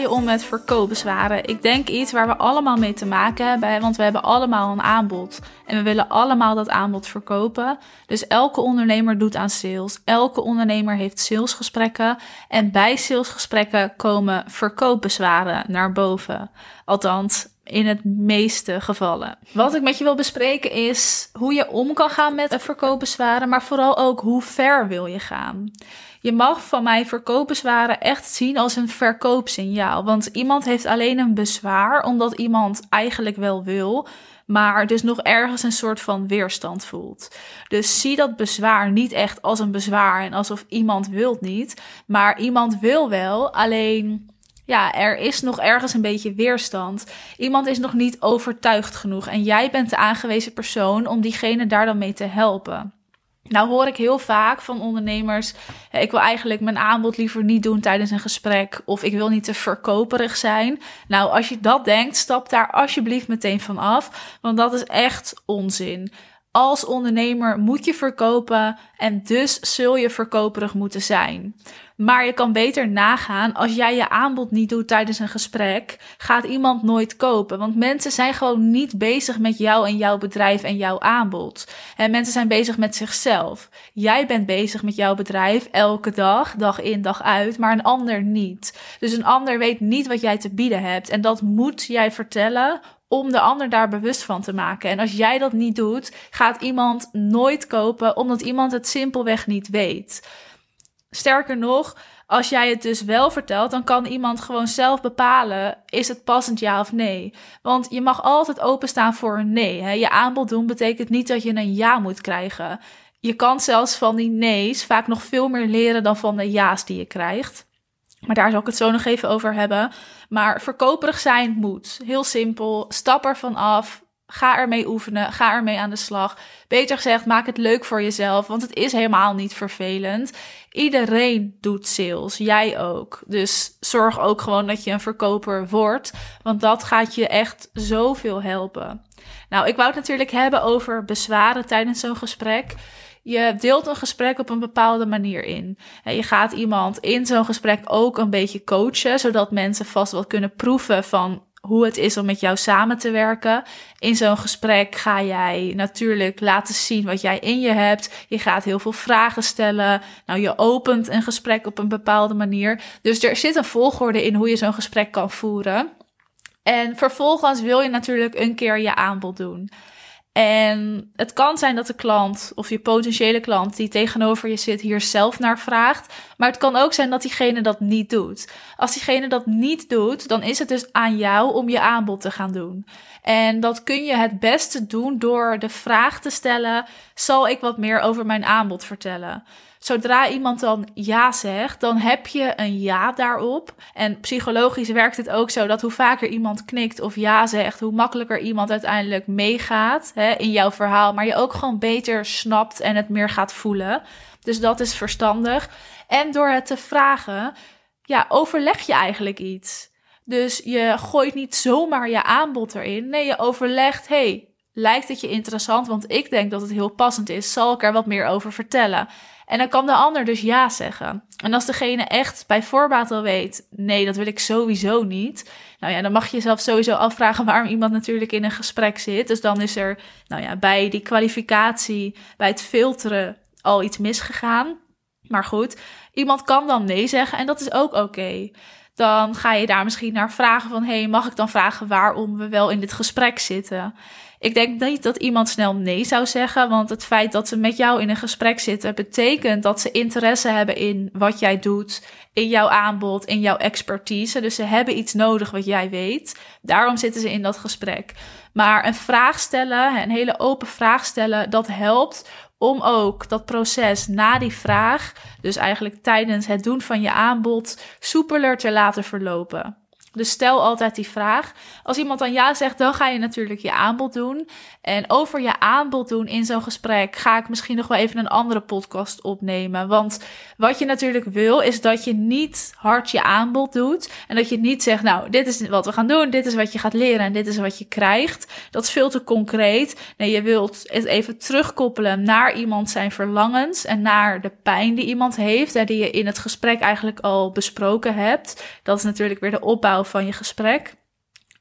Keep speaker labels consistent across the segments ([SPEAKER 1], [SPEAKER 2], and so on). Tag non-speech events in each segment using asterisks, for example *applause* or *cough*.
[SPEAKER 1] Je om met verkoopbezwaren? Ik denk iets waar we allemaal mee te maken hebben, want we hebben allemaal een aanbod en we willen allemaal dat aanbod verkopen. Dus elke ondernemer doet aan sales. Elke ondernemer heeft salesgesprekken en bij salesgesprekken komen verkoopbezwaren naar boven. Althans, in het meeste gevallen. Wat ik met je wil bespreken is hoe je om kan gaan met verkoopbezwaren, maar vooral ook hoe ver wil je gaan. Je mag van mij verkoopbezwaren echt zien als een verkoopsignaal. Want iemand heeft alleen een bezwaar omdat iemand eigenlijk wel wil, maar dus nog ergens een soort van weerstand voelt. Dus zie dat bezwaar niet echt als een bezwaar en alsof iemand wil niet, maar iemand wil wel, alleen ja, er is nog ergens een beetje weerstand. Iemand is nog niet overtuigd genoeg en jij bent de aangewezen persoon om diegene daar dan mee te helpen. Nou hoor ik heel vaak van ondernemers, ik wil eigenlijk mijn aanbod liever niet doen tijdens een gesprek of ik wil niet te verkoperig zijn. Nou, als je dat denkt, stap daar alsjeblieft meteen van af, want dat is echt onzin. Als ondernemer moet je verkopen en dus zul je verkoperig moeten zijn. Maar je kan beter nagaan, als jij je aanbod niet doet tijdens een gesprek, gaat iemand nooit kopen. Want mensen zijn gewoon niet bezig met jou en jouw bedrijf en jouw aanbod. En mensen zijn bezig met zichzelf. Jij bent bezig met jouw bedrijf elke dag, dag in, dag uit, maar een ander niet. Dus een ander weet niet wat jij te bieden hebt. En dat moet jij vertellen om de ander daar bewust van te maken. En als jij dat niet doet, gaat iemand nooit kopen, omdat iemand het simpelweg niet weet. Sterker nog, als jij het dus wel vertelt, dan kan iemand gewoon zelf bepalen: is het passend ja of nee? Want je mag altijd openstaan voor een nee. Hè? Je aanbod doen betekent niet dat je een ja moet krijgen. Je kan zelfs van die nee's vaak nog veel meer leren dan van de ja's die je krijgt. Maar daar zal ik het zo nog even over hebben. Maar verkoperig zijn moet. Heel simpel. Stap ervan af. Ga ermee oefenen. Ga ermee aan de slag. Beter gezegd, maak het leuk voor jezelf. Want het is helemaal niet vervelend. Iedereen doet sales. Jij ook. Dus zorg ook gewoon dat je een verkoper wordt. Want dat gaat je echt zoveel helpen. Nou, ik wou het natuurlijk hebben over bezwaren tijdens zo'n gesprek. Je deelt een gesprek op een bepaalde manier in. Je gaat iemand in zo'n gesprek ook een beetje coachen, zodat mensen vast wel kunnen proeven van hoe het is om met jou samen te werken. In zo'n gesprek ga jij natuurlijk laten zien wat jij in je hebt. Je gaat heel veel vragen stellen. Nou, je opent een gesprek op een bepaalde manier. Dus er zit een volgorde in hoe je zo'n gesprek kan voeren. En vervolgens wil je natuurlijk een keer je aanbod doen. En het kan zijn dat de klant of je potentiële klant die tegenover je zit hier zelf naar vraagt. Maar het kan ook zijn dat diegene dat niet doet. Als diegene dat niet doet, dan is het dus aan jou om je aanbod te gaan doen. En dat kun je het beste doen door de vraag te stellen: zal ik wat meer over mijn aanbod vertellen? Zodra iemand dan ja zegt, dan heb je een ja daarop. En psychologisch werkt het ook zo dat hoe vaker iemand knikt of ja zegt, hoe makkelijker iemand uiteindelijk meegaat hè, in jouw verhaal. Maar je ook gewoon beter snapt en het meer gaat voelen. Dus dat is verstandig. En door het te vragen, ja, overleg je eigenlijk iets. Dus je gooit niet zomaar je aanbod erin. Nee, je overlegt, hey, lijkt het je interessant? Want ik denk dat het heel passend is. Zal ik er wat meer over vertellen? En dan kan de ander dus ja zeggen. En als degene echt bij voorbaat al weet, nee, dat wil ik sowieso niet. Nou ja, dan mag je jezelf sowieso afvragen waarom iemand natuurlijk in een gesprek zit. Dus dan is er, nou ja, bij die kwalificatie, bij het filteren al iets misgegaan. Maar goed, iemand kan dan nee zeggen en dat is ook oké. Dan ga je daar misschien naar vragen van, hey, mag ik dan vragen waarom we wel in dit gesprek zitten? Ik denk niet dat iemand snel nee zou zeggen, want het feit dat ze met jou in een gesprek zitten betekent dat ze interesse hebben in wat jij doet, in jouw aanbod, in jouw expertise. Dus ze hebben iets nodig wat jij weet. Daarom zitten ze in dat gesprek. Maar een vraag stellen, een hele open vraag stellen, dat helpt om ook dat proces na die vraag, dus eigenlijk tijdens het doen van je aanbod, soepeler te laten verlopen. Dus stel altijd die vraag. Als iemand dan ja zegt, dan ga je natuurlijk je aanbod doen. En over je aanbod doen in zo'n gesprek ga ik misschien nog wel even een andere podcast opnemen. Want wat je natuurlijk wil, is dat je niet hard je aanbod doet. En dat je niet zegt, nou, dit is wat we gaan doen, dit is wat je gaat leren en dit is wat je krijgt. Dat is veel te concreet. Nee, je wilt het even terugkoppelen naar iemand zijn verlangens en naar de pijn die iemand heeft. En die je in het gesprek eigenlijk al besproken hebt. Dat is natuurlijk weer de opbouw van je gesprek.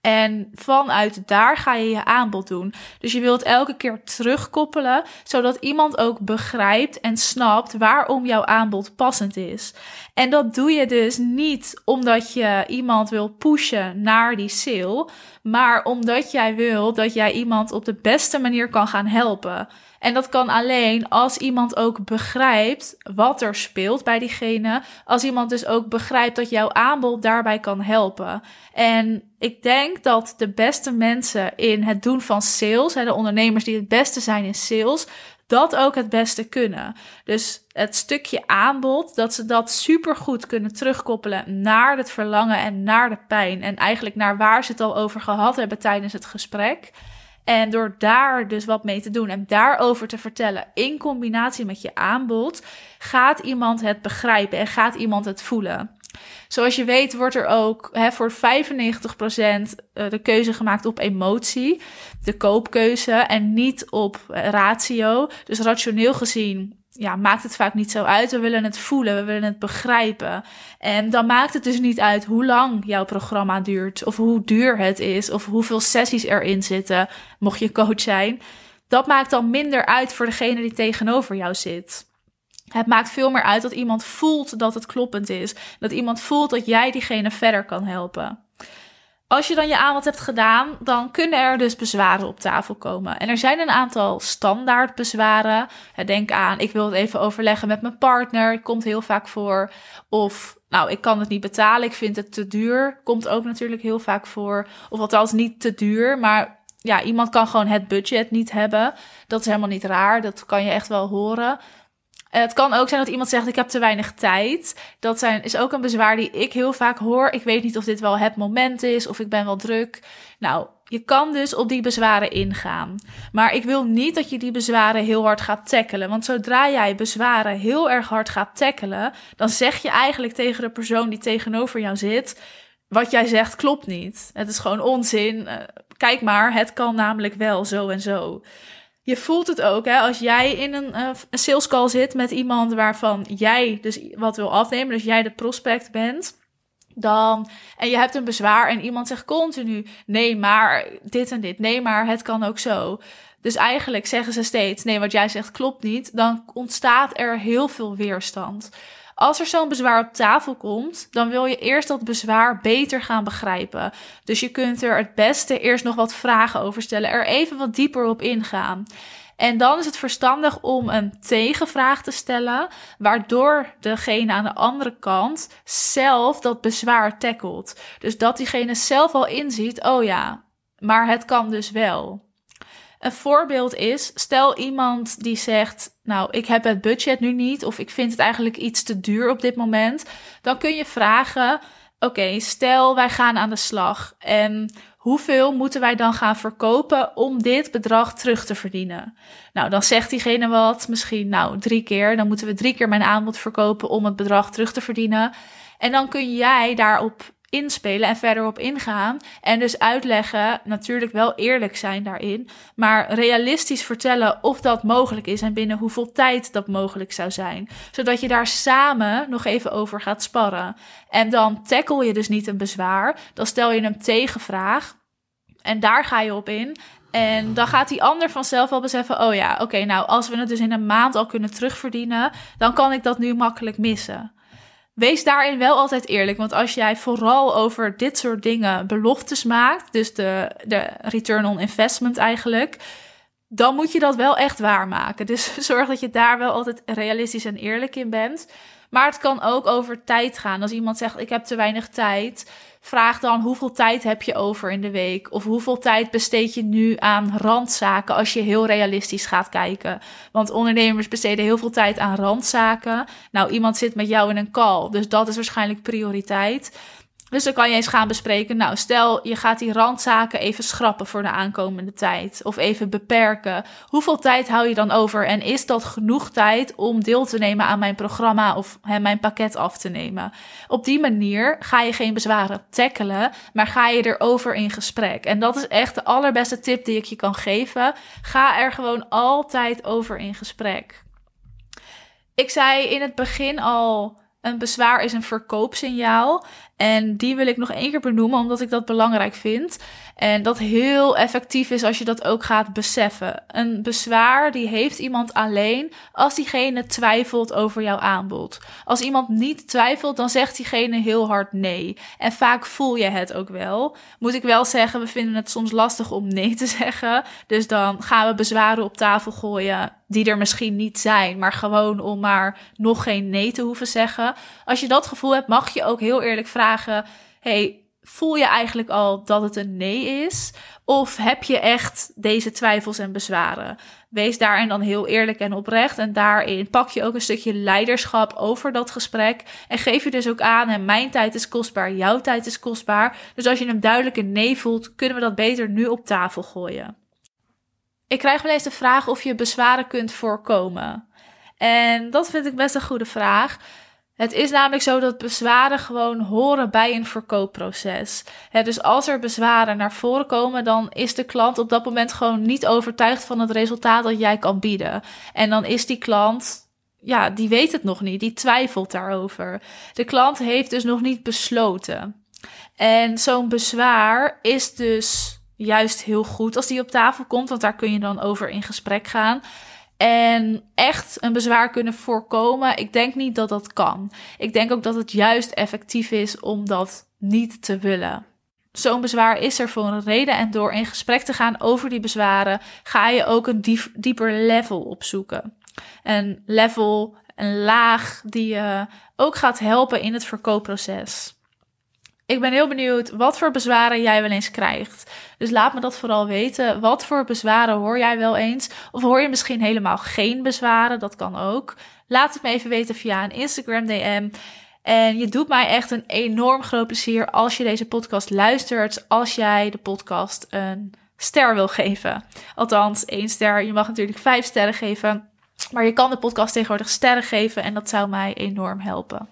[SPEAKER 1] En vanuit daar ga je je aanbod doen. Dus je wilt elke keer terugkoppelen, zodat iemand ook begrijpt en snapt waarom jouw aanbod passend is. En dat doe je dus niet omdat je iemand wil pushen naar die sale, maar omdat jij wil dat jij iemand op de beste manier kan gaan helpen. En dat kan alleen als iemand ook begrijpt wat er speelt bij diegene. Als iemand dus ook begrijpt dat jouw aanbod daarbij kan helpen. En ik denk dat de beste mensen in het doen van sales, de ondernemers die het beste zijn in sales, dat ook het beste kunnen. Dus het stukje aanbod, dat ze dat supergoed kunnen terugkoppelen naar het verlangen en naar de pijn. En eigenlijk naar waar ze het al over gehad hebben tijdens het gesprek. En door daar dus wat mee te doen en daarover te vertellen in combinatie met je aanbod, gaat iemand het begrijpen en gaat iemand het voelen. Zoals je weet wordt er ook hè, voor 95% eh, de keuze gemaakt op emotie, de koopkeuze en niet op ratio. Dus rationeel gezien ja, maakt het vaak niet zo uit. We willen het voelen, we willen het begrijpen. En dan maakt het dus niet uit hoe lang jouw programma duurt, of hoe duur het is, of hoeveel sessies erin zitten, mocht je coach zijn. Dat maakt dan minder uit voor degene die tegenover jou zit. Het maakt veel meer uit dat iemand voelt dat het kloppend is. Dat iemand voelt dat jij diegene verder kan helpen. Als je dan je aanbod hebt gedaan, dan kunnen er dus bezwaren op tafel komen. En er zijn een aantal standaard bezwaren. Denk aan, ik wil het even overleggen met mijn partner. Komt heel vaak voor. Of, nou, ik kan het niet betalen. Ik vind het te duur. Komt ook natuurlijk heel vaak voor. Of althans niet te duur, maar ja, iemand kan gewoon het budget niet hebben. Dat is helemaal niet raar. Dat kan je echt wel horen. Het kan ook zijn dat iemand zegt: Ik heb te weinig tijd. Dat zijn, is ook een bezwaar die ik heel vaak hoor. Ik weet niet of dit wel het moment is of ik ben wel druk. Nou, je kan dus op die bezwaren ingaan. Maar ik wil niet dat je die bezwaren heel hard gaat tackelen. Want zodra jij bezwaren heel erg hard gaat tackelen, dan zeg je eigenlijk tegen de persoon die tegenover jou zit: Wat jij zegt klopt niet. Het is gewoon onzin. Eh, kijk maar, het kan namelijk wel zo en zo je voelt het ook, hè, als jij in een, uh, sales call zit met iemand waarvan jij dus wat wil afnemen, dus jij de prospect bent, dan en je hebt een bezwaar en iemand zegt continu nee, maar dit en dit, nee, maar het kan ook zo. Dus eigenlijk zeggen ze steeds nee, wat jij zegt klopt niet, dan ontstaat er heel veel weerstand. Als er zo'n bezwaar op tafel komt, dan wil je eerst dat bezwaar beter gaan begrijpen. Dus je kunt er het beste eerst nog wat vragen over stellen, er even wat dieper op ingaan. En dan is het verstandig om een tegenvraag te stellen, waardoor degene aan de andere kant zelf dat bezwaar tackelt. Dus dat diegene zelf al inziet: oh ja, maar het kan dus wel. Een voorbeeld is, stel iemand die zegt, nou, ik heb het budget nu niet of ik vind het eigenlijk iets te duur op dit moment. Dan kun je vragen, oké, stel wij gaan aan de slag en hoeveel moeten wij dan gaan verkopen om dit bedrag terug te verdienen? Nou, dan zegt diegene wat, misschien nou drie keer, dan moeten we drie keer mijn aanbod verkopen om het bedrag terug te verdienen. En dan kun jij daarop inspelen en verder op ingaan. En dus uitleggen, natuurlijk wel eerlijk zijn daarin, maar realistisch vertellen of dat mogelijk is en binnen hoeveel tijd dat mogelijk zou zijn. Zodat je daar samen nog even over gaat sparren. En dan tackle je dus niet een bezwaar, dan stel je een tegenvraag. En daar ga je op in. En dan gaat die ander vanzelf wel beseffen: oh ja, oké, nou, als we het dus in een maand al kunnen terugverdienen, dan kan ik dat nu makkelijk missen. Wees daarin wel altijd eerlijk. Want als jij vooral over dit soort dingen beloftes maakt, dus de, de return on investment eigenlijk, dan moet je dat wel echt waarmaken. Dus *laughs* zorg dat je daar wel altijd realistisch en eerlijk in bent. Maar het kan ook over tijd gaan. Als iemand zegt: Ik heb te weinig tijd Vraag dan hoeveel tijd heb je over in de week? Of hoeveel tijd besteed je nu aan randzaken als je heel realistisch gaat kijken? Want ondernemers besteden heel veel tijd aan randzaken. Nou, iemand zit met jou in een call, dus dat is waarschijnlijk prioriteit. Dus dan kan je eens gaan bespreken. Nou, stel je gaat die randzaken even schrappen voor de aankomende tijd. Of even beperken. Hoeveel tijd hou je dan over? En is dat genoeg tijd om deel te nemen aan mijn programma of hè, mijn pakket af te nemen? Op die manier ga je geen bezwaren tackelen, maar ga je erover in gesprek. En dat is echt de allerbeste tip die ik je kan geven. Ga er gewoon altijd over in gesprek. Ik zei in het begin al een bezwaar is een verkoopsignaal. En die wil ik nog één keer benoemen, omdat ik dat belangrijk vind. En dat heel effectief is als je dat ook gaat beseffen. Een bezwaar die heeft iemand alleen als diegene twijfelt over jouw aanbod. Als iemand niet twijfelt, dan zegt diegene heel hard nee. En vaak voel je het ook wel. Moet ik wel zeggen, we vinden het soms lastig om nee te *laughs* zeggen. Dus dan gaan we bezwaren op tafel gooien die er misschien niet zijn, maar gewoon om maar nog geen nee te hoeven zeggen. Als je dat gevoel hebt, mag je ook heel eerlijk vragen: hey, voel je eigenlijk al dat het een nee is? Of heb je echt deze twijfels en bezwaren? Wees daarin dan heel eerlijk en oprecht. En daarin pak je ook een stukje leiderschap over dat gesprek. En geef je dus ook aan: en mijn tijd is kostbaar, jouw tijd is kostbaar. Dus als je een duidelijke nee voelt, kunnen we dat beter nu op tafel gooien. Ik krijg wel eens de vraag of je bezwaren kunt voorkomen. En dat vind ik best een goede vraag. Het is namelijk zo dat bezwaren gewoon horen bij een verkoopproces. dus als er bezwaren naar voren komen, dan is de klant op dat moment gewoon niet overtuigd van het resultaat dat jij kan bieden. En dan is die klant, ja, die weet het nog niet, die twijfelt daarover. De klant heeft dus nog niet besloten. En zo'n bezwaar is dus juist heel goed als die op tafel komt, want daar kun je dan over in gesprek gaan. En echt een bezwaar kunnen voorkomen, ik denk niet dat dat kan. Ik denk ook dat het juist effectief is om dat niet te willen. Zo'n bezwaar is er voor een reden en door in gesprek te gaan over die bezwaren ga je ook een dieper level opzoeken. Een level, een laag die je ook gaat helpen in het verkoopproces. Ik ben heel benieuwd wat voor bezwaren jij wel eens krijgt. Dus laat me dat vooral weten. Wat voor bezwaren hoor jij wel eens? Of hoor je misschien helemaal geen bezwaren? Dat kan ook. Laat het me even weten via een Instagram DM. En je doet mij echt een enorm groot plezier als je deze podcast luistert. Als jij de podcast een ster wil geven. Althans, één ster. Je mag natuurlijk vijf sterren geven. Maar je kan de podcast tegenwoordig sterren geven en dat zou mij enorm helpen.